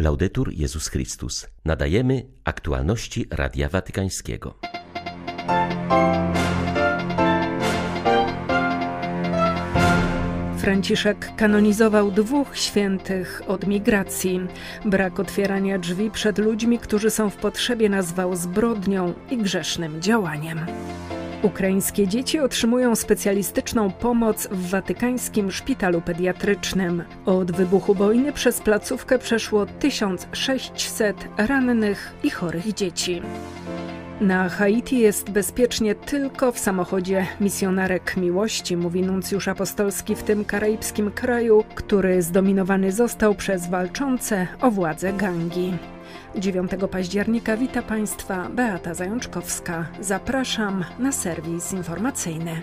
Laudetur Jezus Chrystus. Nadajemy aktualności Radia Watykańskiego. Franciszek kanonizował dwóch świętych od migracji. Brak otwierania drzwi przed ludźmi, którzy są w potrzebie, nazwał zbrodnią i grzesznym działaniem. Ukraińskie dzieci otrzymują specjalistyczną pomoc w watykańskim szpitalu pediatrycznym. Od wybuchu wojny przez placówkę przeszło 1600 rannych i chorych dzieci. Na Haiti jest bezpiecznie tylko w samochodzie misjonarek miłości, mówi nuncjusz apostolski w tym karaibskim kraju, który zdominowany został przez walczące o władzę gangi. 9 października wita Państwa Beata Zajączkowska. Zapraszam na serwis informacyjny.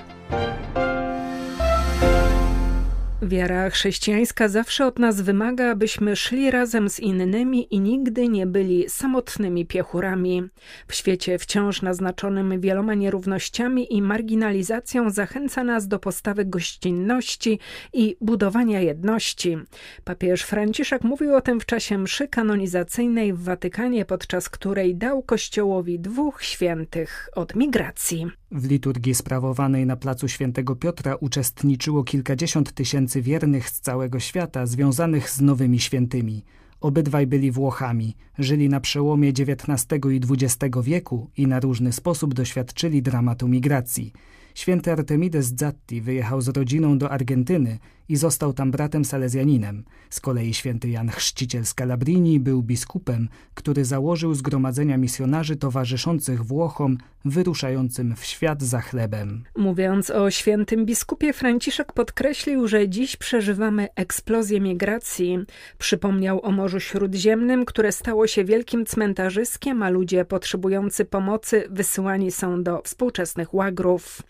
Wiara chrześcijańska zawsze od nas wymaga, abyśmy szli razem z innymi i nigdy nie byli samotnymi piechurami. W świecie wciąż naznaczonym wieloma nierównościami i marginalizacją zachęca nas do postawy gościnności i budowania jedności. Papież Franciszek mówił o tym w czasie mszy kanonizacyjnej w Watykanie, podczas której dał Kościołowi dwóch świętych od migracji. W liturgii sprawowanej na placu Świętego Piotra uczestniczyło kilkadziesiąt tysięcy wiernych z całego świata związanych z nowymi świętymi. Obydwaj byli Włochami, żyli na przełomie XIX i XX wieku i na różny sposób doświadczyli dramatu migracji. Święty Artemides Zatti wyjechał z rodziną do Argentyny i został tam bratem salezjaninem. Z kolei święty Jan Chrzciciel Scalabrini był biskupem, który założył zgromadzenia misjonarzy towarzyszących Włochom wyruszającym w świat za chlebem. Mówiąc o świętym biskupie, Franciszek podkreślił, że dziś przeżywamy eksplozję migracji. Przypomniał o Morzu Śródziemnym, które stało się wielkim cmentarzyskiem, a ludzie potrzebujący pomocy wysyłani są do współczesnych łagrów.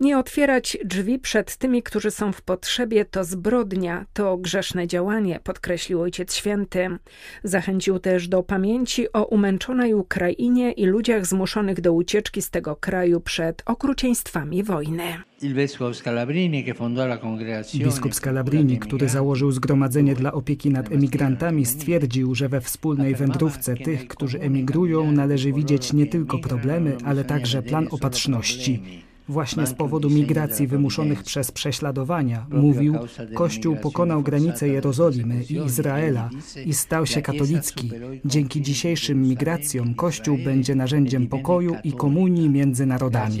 Nie otwierać drzwi przed tymi, którzy są w potrzebie, to zbrodnia, to grzeszne działanie, podkreślił Ojciec Święty. Zachęcił też do pamięci o umęczonej Ukrainie i ludziach zmuszonych do ucieczki z tego kraju przed okrucieństwami wojny. Biskup Scalabrini, który założył zgromadzenie dla opieki nad emigrantami, stwierdził, że we wspólnej wędrówce tych, którzy emigrują, należy widzieć nie tylko problemy, ale także plan opatrzności. Właśnie z powodu migracji wymuszonych przez prześladowania, mówił, Kościół pokonał granice Jerozolimy i Izraela i stał się katolicki. Dzięki dzisiejszym migracjom Kościół będzie narzędziem pokoju i komunii między narodami.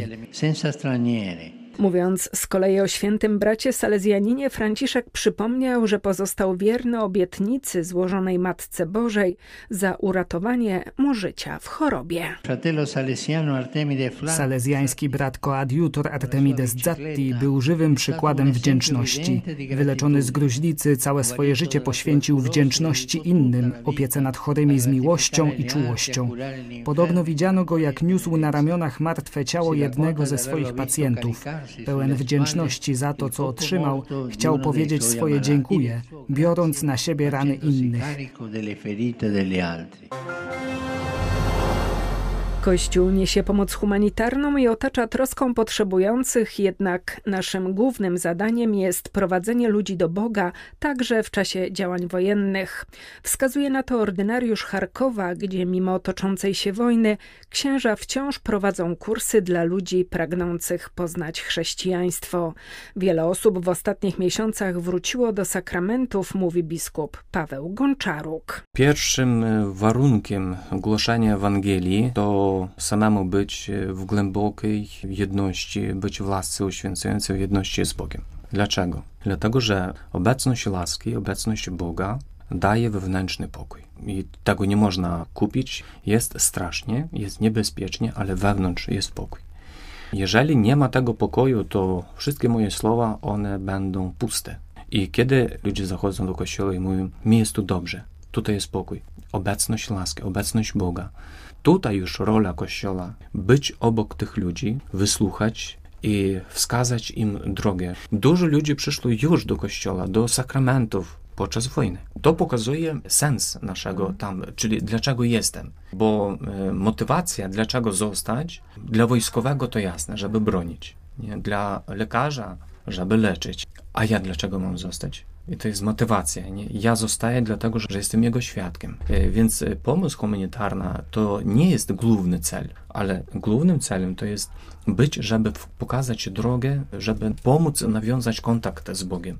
Mówiąc z kolei o świętym bracie Salezjaninie, Franciszek przypomniał, że pozostał wierny obietnicy złożonej Matce Bożej za uratowanie mu życia w chorobie. Salezjański brat koadjutor Artemides Zatti był żywym przykładem wdzięczności. Wyleczony z gruźlicy całe swoje życie poświęcił wdzięczności innym, opiece nad chorymi z miłością i czułością. Podobno widziano go, jak niósł na ramionach martwe ciało jednego ze swoich pacjentów. Pełen wdzięczności za to, co otrzymał, chciał powiedzieć swoje dziękuję, biorąc na siebie rany innych. Kościół niesie pomoc humanitarną i otacza troską potrzebujących, jednak naszym głównym zadaniem jest prowadzenie ludzi do Boga, także w czasie działań wojennych. Wskazuje na to ordynariusz Charkowa, gdzie mimo toczącej się wojny księża wciąż prowadzą kursy dla ludzi pragnących poznać chrześcijaństwo. Wiele osób w ostatnich miesiącach wróciło do sakramentów, mówi biskup Paweł Gonczaruk. Pierwszym warunkiem głoszenia Ewangelii to samemu być w głębokiej jedności, być w lasce uświęcającej w jedności z Bogiem. Dlaczego? Dlatego, że obecność łaski, obecność Boga daje wewnętrzny pokój. I tego nie można kupić. Jest strasznie, jest niebezpiecznie, ale wewnątrz jest pokój. Jeżeli nie ma tego pokoju, to wszystkie moje słowa, one będą puste. I kiedy ludzie zachodzą do kościoła i mówią, mi jest tu dobrze, tutaj jest pokój, obecność łaski, obecność Boga, Tutaj już rola Kościoła być obok tych ludzi, wysłuchać i wskazać im drogę. Dużo ludzi przyszło już do Kościoła, do sakramentów podczas wojny. To pokazuje sens naszego tam, czyli dlaczego jestem. Bo e, motywacja, dlaczego zostać, dla wojskowego to jasne, żeby bronić. Nie? Dla lekarza, żeby leczyć. A ja dlaczego mam zostać? I to jest motywacja. Nie? Ja zostaję dlatego, że jestem jego świadkiem. Więc pomoc humanitarna to nie jest główny cel, ale głównym celem to jest być, żeby pokazać drogę, żeby pomóc nawiązać kontakt z Bogiem.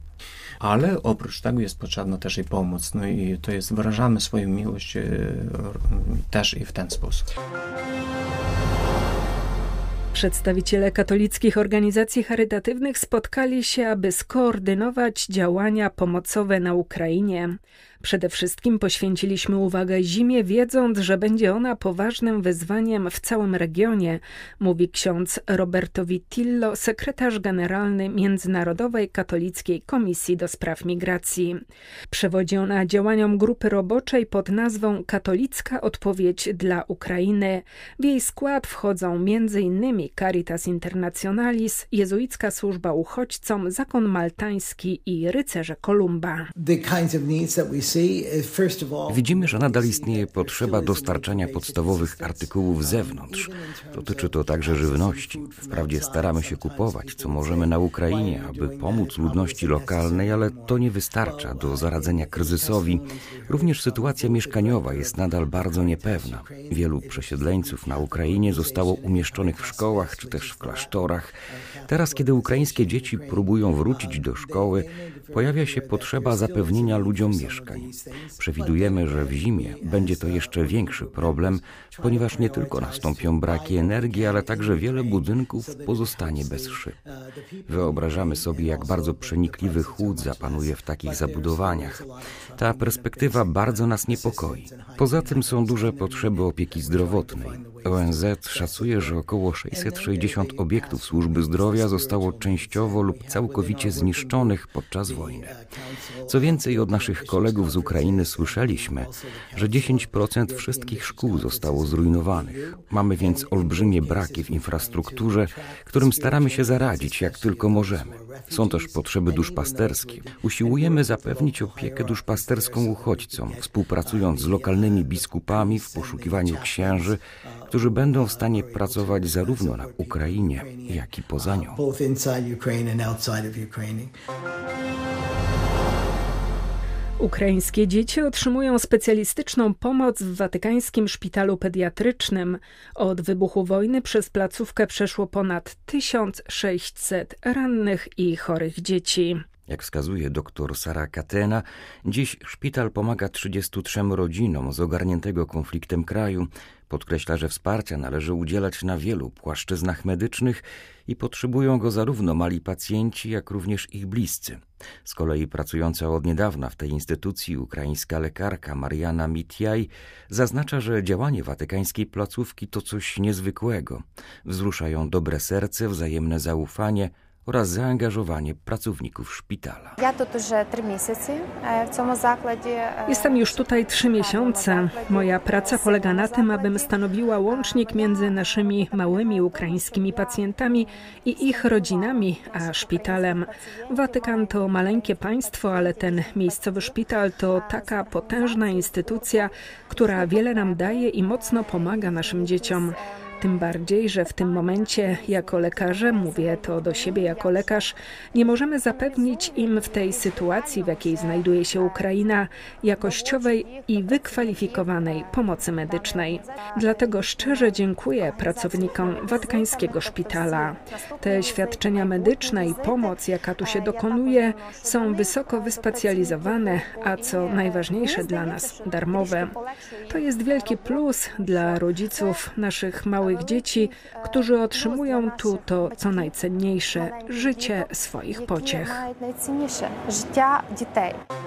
Ale oprócz tego jest potrzebna też i pomoc. No i to jest, wyrażamy swoją miłość też i w ten sposób. Przedstawiciele katolickich organizacji charytatywnych spotkali się, aby skoordynować działania pomocowe na Ukrainie. Przede wszystkim poświęciliśmy uwagę zimie, wiedząc, że będzie ona poważnym wyzwaniem w całym regionie, mówi ksiądz Roberto Vitillo, sekretarz generalny Międzynarodowej Katolickiej Komisji do Spraw Migracji. Przewodzi ona działaniom grupy roboczej pod nazwą Katolicka Odpowiedź dla Ukrainy. W jej skład wchodzą m.in. Caritas Internationalis, Jezuicka Służba Uchodźcom, Zakon Maltański i Rycerze Kolumba. Widzimy, że nadal istnieje potrzeba dostarczania podstawowych artykułów z zewnątrz. Dotyczy to także żywności. Wprawdzie staramy się kupować, co możemy na Ukrainie, aby pomóc ludności lokalnej, ale to nie wystarcza do zaradzenia kryzysowi. Również sytuacja mieszkaniowa jest nadal bardzo niepewna. Wielu przesiedleńców na Ukrainie zostało umieszczonych w szkołach czy też w klasztorach. Teraz, kiedy ukraińskie dzieci próbują wrócić do szkoły, pojawia się potrzeba zapewnienia ludziom mieszkań. Przewidujemy, że w zimie będzie to jeszcze większy problem, ponieważ nie tylko nastąpią braki energii, ale także wiele budynków pozostanie bez szyb. Wyobrażamy sobie, jak bardzo przenikliwy chłód zapanuje w takich zabudowaniach. Ta perspektywa bardzo nas niepokoi. Poza tym są duże potrzeby opieki zdrowotnej. ONZ szacuje, że około 660 obiektów służby zdrowia zostało częściowo lub całkowicie zniszczonych podczas wojny. Co więcej, od naszych kolegów z Ukrainy słyszeliśmy, że 10% wszystkich szkół zostało zrujnowanych. Mamy więc olbrzymie braki w infrastrukturze, którym staramy się zaradzić jak tylko możemy. Są też potrzeby duszpasterskie. Usiłujemy zapewnić opiekę duszpasterską uchodźcom, współpracując z lokalnymi biskupami w poszukiwaniu księży, którzy będą w stanie pracować zarówno na Ukrainie, jak i poza nią. Ukraińskie dzieci otrzymują specjalistyczną pomoc w watykańskim szpitalu pediatrycznym. Od wybuchu wojny przez placówkę przeszło ponad 1600 rannych i chorych dzieci. Jak wskazuje dr Sara Katena, dziś szpital pomaga 33 rodzinom z ogarniętego konfliktem kraju. Podkreśla, że wsparcia należy udzielać na wielu płaszczyznach medycznych i potrzebują go zarówno mali pacjenci, jak również ich bliscy. Z kolei pracująca od niedawna w tej instytucji ukraińska lekarka Mariana Mitjaj zaznacza, że działanie watykańskiej placówki to coś niezwykłego. Wzruszają dobre serce, wzajemne zaufanie – oraz zaangażowanie pracowników szpitala. Jestem już tutaj trzy miesiące. Moja praca polega na tym, abym stanowiła łącznik między naszymi małymi ukraińskimi pacjentami i ich rodzinami, a szpitalem. Watykan to maleńkie państwo, ale ten miejscowy szpital to taka potężna instytucja, która wiele nam daje i mocno pomaga naszym dzieciom. Tym bardziej, że w tym momencie jako lekarze, mówię to do siebie jako lekarz, nie możemy zapewnić im w tej sytuacji, w jakiej znajduje się Ukraina, jakościowej i wykwalifikowanej pomocy medycznej. Dlatego szczerze dziękuję pracownikom Watykańskiego Szpitala. Te świadczenia medyczne i pomoc, jaka tu się dokonuje, są wysoko wyspecjalizowane, a co najważniejsze dla nas, darmowe. To jest wielki plus dla rodziców naszych małych małych dzieci, którzy otrzymują tu to, co najcenniejsze życie swoich pociech. Życia dzieci.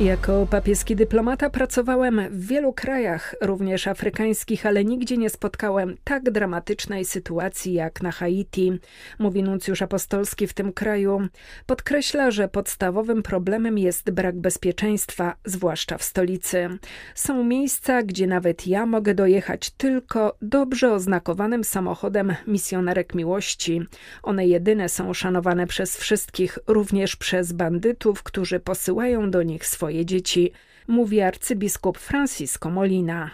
Jako papieski dyplomata pracowałem w wielu krajach, również afrykańskich, ale nigdzie nie spotkałem tak dramatycznej sytuacji jak na Haiti. Mówi nuncjusz apostolski w tym kraju. Podkreśla, że podstawowym problemem jest brak bezpieczeństwa, zwłaszcza w stolicy. Są miejsca, gdzie nawet ja mogę dojechać tylko dobrze oznakowanym samochodem misjonarek miłości. One jedyne są szanowane przez wszystkich, również przez bandytów, którzy posyłają do nich swoje swoje dzieci. mówi arcybiskup Francisco Molina.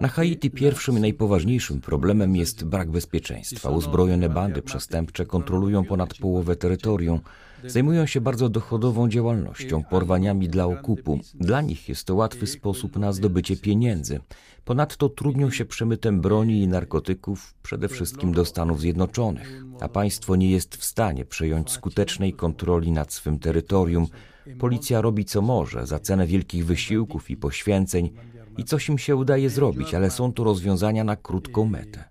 Na Haiti pierwszym i najpoważniejszym problemem jest brak bezpieczeństwa. Uzbrojone bandy przestępcze kontrolują ponad połowę terytorium. Zajmują się bardzo dochodową działalnością, porwaniami dla okupu. Dla nich jest to łatwy sposób na zdobycie pieniędzy. Ponadto trudnią się przemytem broni i narkotyków, przede wszystkim do Stanów Zjednoczonych, a państwo nie jest w stanie przejąć skutecznej kontroli nad swym terytorium. Policja robi co może za cenę wielkich wysiłków i poświęceń i coś im się udaje zrobić, ale są to rozwiązania na krótką metę.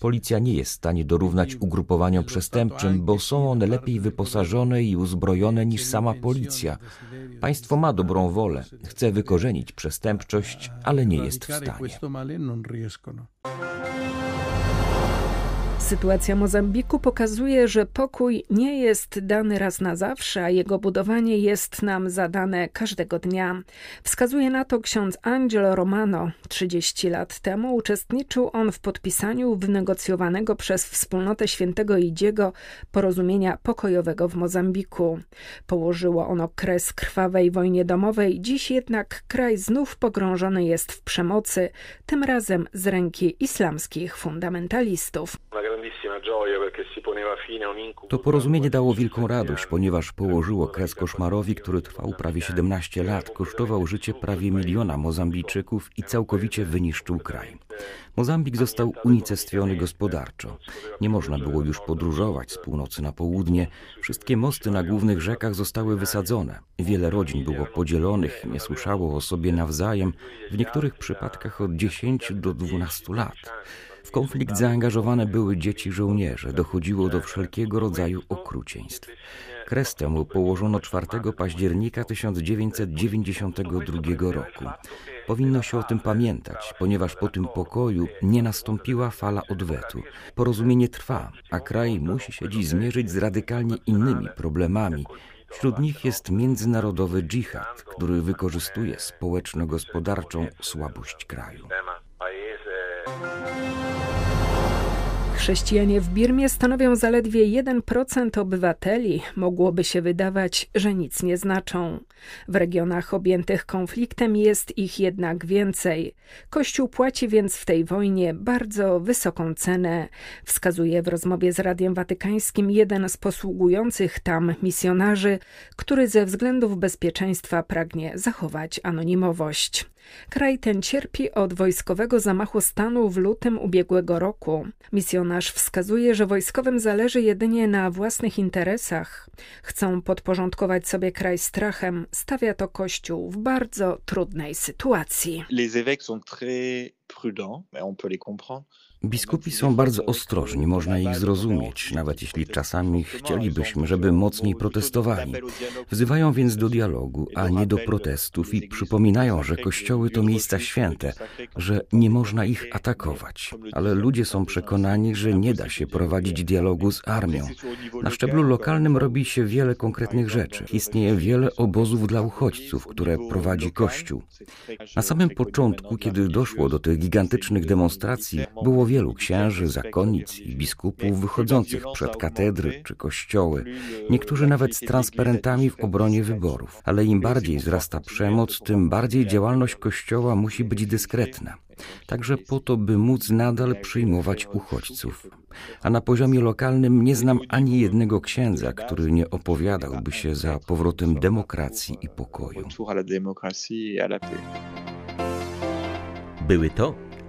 Policja nie jest w stanie dorównać ugrupowaniom przestępczym, bo są one lepiej wyposażone i uzbrojone niż sama policja. Państwo ma dobrą wolę, chce wykorzenić przestępczość, ale nie jest w stanie. Sytuacja Mozambiku pokazuje, że pokój nie jest dany raz na zawsze, a jego budowanie jest nam zadane każdego dnia. Wskazuje na to ksiądz Angelo Romano. 30 lat temu uczestniczył on w podpisaniu wynegocjowanego przez wspólnotę świętego Idziego porozumienia pokojowego w Mozambiku. Położyło ono kres krwawej wojnie domowej, dziś jednak kraj znów pogrążony jest w przemocy, tym razem z ręki islamskich fundamentalistów. To porozumienie dało wielką radość, ponieważ położyło kres koszmarowi, który trwał prawie 17 lat, kosztował życie prawie miliona Mozambijczyków i całkowicie wyniszczył kraj. Mozambik został unicestwiony gospodarczo. Nie można było już podróżować z północy na południe. Wszystkie mosty na głównych rzekach zostały wysadzone. Wiele rodzin było podzielonych, nie słyszało o sobie nawzajem, w niektórych przypadkach od 10 do 12 lat. W konflikt zaangażowane były dzieci żołnierze, dochodziło do wszelkiego rodzaju okrucieństw. Kres temu położono 4 października 1992 roku. Powinno się o tym pamiętać, ponieważ po tym pokoju nie nastąpiła fala odwetu. Porozumienie trwa, a kraj musi się dziś zmierzyć z radykalnie innymi problemami. Wśród nich jest międzynarodowy dżihad, który wykorzystuje społeczno-gospodarczą słabość kraju. Chrześcijanie w Birmie stanowią zaledwie 1% obywateli. Mogłoby się wydawać, że nic nie znaczą. W regionach objętych konfliktem jest ich jednak więcej. Kościół płaci więc w tej wojnie bardzo wysoką cenę, wskazuje w rozmowie z Radiem Watykańskim jeden z posługujących tam misjonarzy, który ze względów bezpieczeństwa pragnie zachować anonimowość. Kraj ten cierpi od wojskowego zamachu stanu w lutym ubiegłego roku. Misjonarz wskazuje, że wojskowym zależy jedynie na własnych interesach. Chcą podporządkować sobie kraj strachem. Stawia to Kościół w bardzo trudnej sytuacji. Les évêques sont très prudents, mais on peut les comprendre. Biskupi są bardzo ostrożni, można ich zrozumieć, nawet jeśli czasami chcielibyśmy, żeby mocniej protestowali. Wzywają więc do dialogu, a nie do protestów i przypominają, że kościoły to miejsca święte, że nie można ich atakować. Ale ludzie są przekonani, że nie da się prowadzić dialogu z armią. Na szczeblu lokalnym robi się wiele konkretnych rzeczy. Istnieje wiele obozów dla uchodźców, które prowadzi Kościół. Na samym początku, kiedy doszło do tych gigantycznych demonstracji, było wielu księży, zakonnic i biskupów wychodzących przed katedry czy kościoły, niektórzy nawet z transparentami w obronie wyborów. Ale im bardziej wzrasta przemoc, tym bardziej działalność kościoła musi być dyskretna. Także po to, by móc nadal przyjmować uchodźców. A na poziomie lokalnym nie znam ani jednego księdza, który nie opowiadałby się za powrotem demokracji i pokoju. Były to